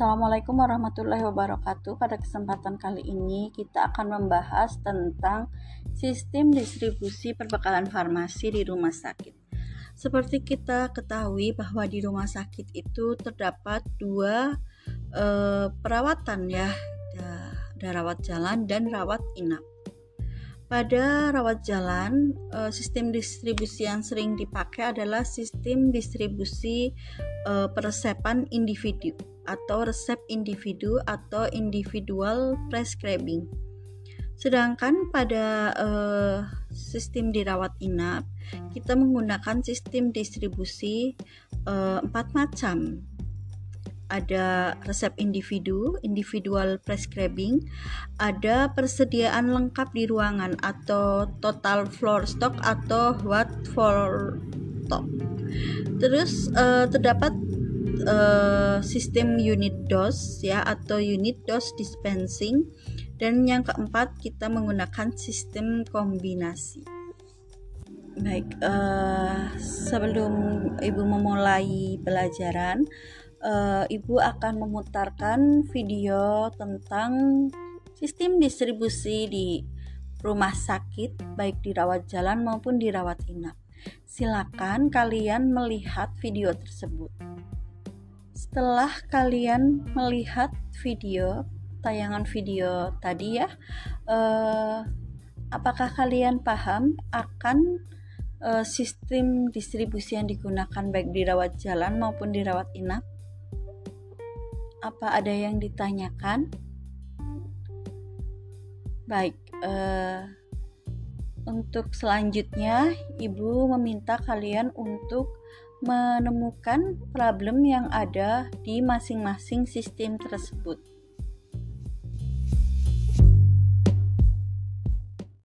Assalamualaikum warahmatullahi wabarakatuh. Pada kesempatan kali ini kita akan membahas tentang sistem distribusi perbekalan farmasi di rumah sakit. Seperti kita ketahui bahwa di rumah sakit itu terdapat dua eh, perawatan ya, ada rawat jalan dan rawat inap. Pada rawat jalan, eh, sistem distribusi yang sering dipakai adalah sistem distribusi eh, peresepan individu atau resep individu atau individual prescribing. Sedangkan pada uh, sistem dirawat inap, kita menggunakan sistem distribusi empat macam. Ada resep individu, individual prescribing, ada persediaan lengkap di ruangan atau total floor stock atau what for stock. Terus uh, terdapat uh, sistem unit dose ya atau unit dose dispensing dan yang keempat kita menggunakan sistem kombinasi. Baik, uh, sebelum ibu memulai pelajaran, uh, ibu akan memutarkan video tentang sistem distribusi di rumah sakit, baik di rawat jalan maupun di rawat inap. Silakan kalian melihat video tersebut. Setelah kalian melihat video tayangan video tadi ya, eh, apakah kalian paham akan eh, sistem distribusi yang digunakan baik di rawat jalan maupun di rawat inap? Apa ada yang ditanyakan? Baik, eh, untuk selanjutnya, ibu meminta kalian untuk menemukan problem yang ada di masing-masing sistem tersebut.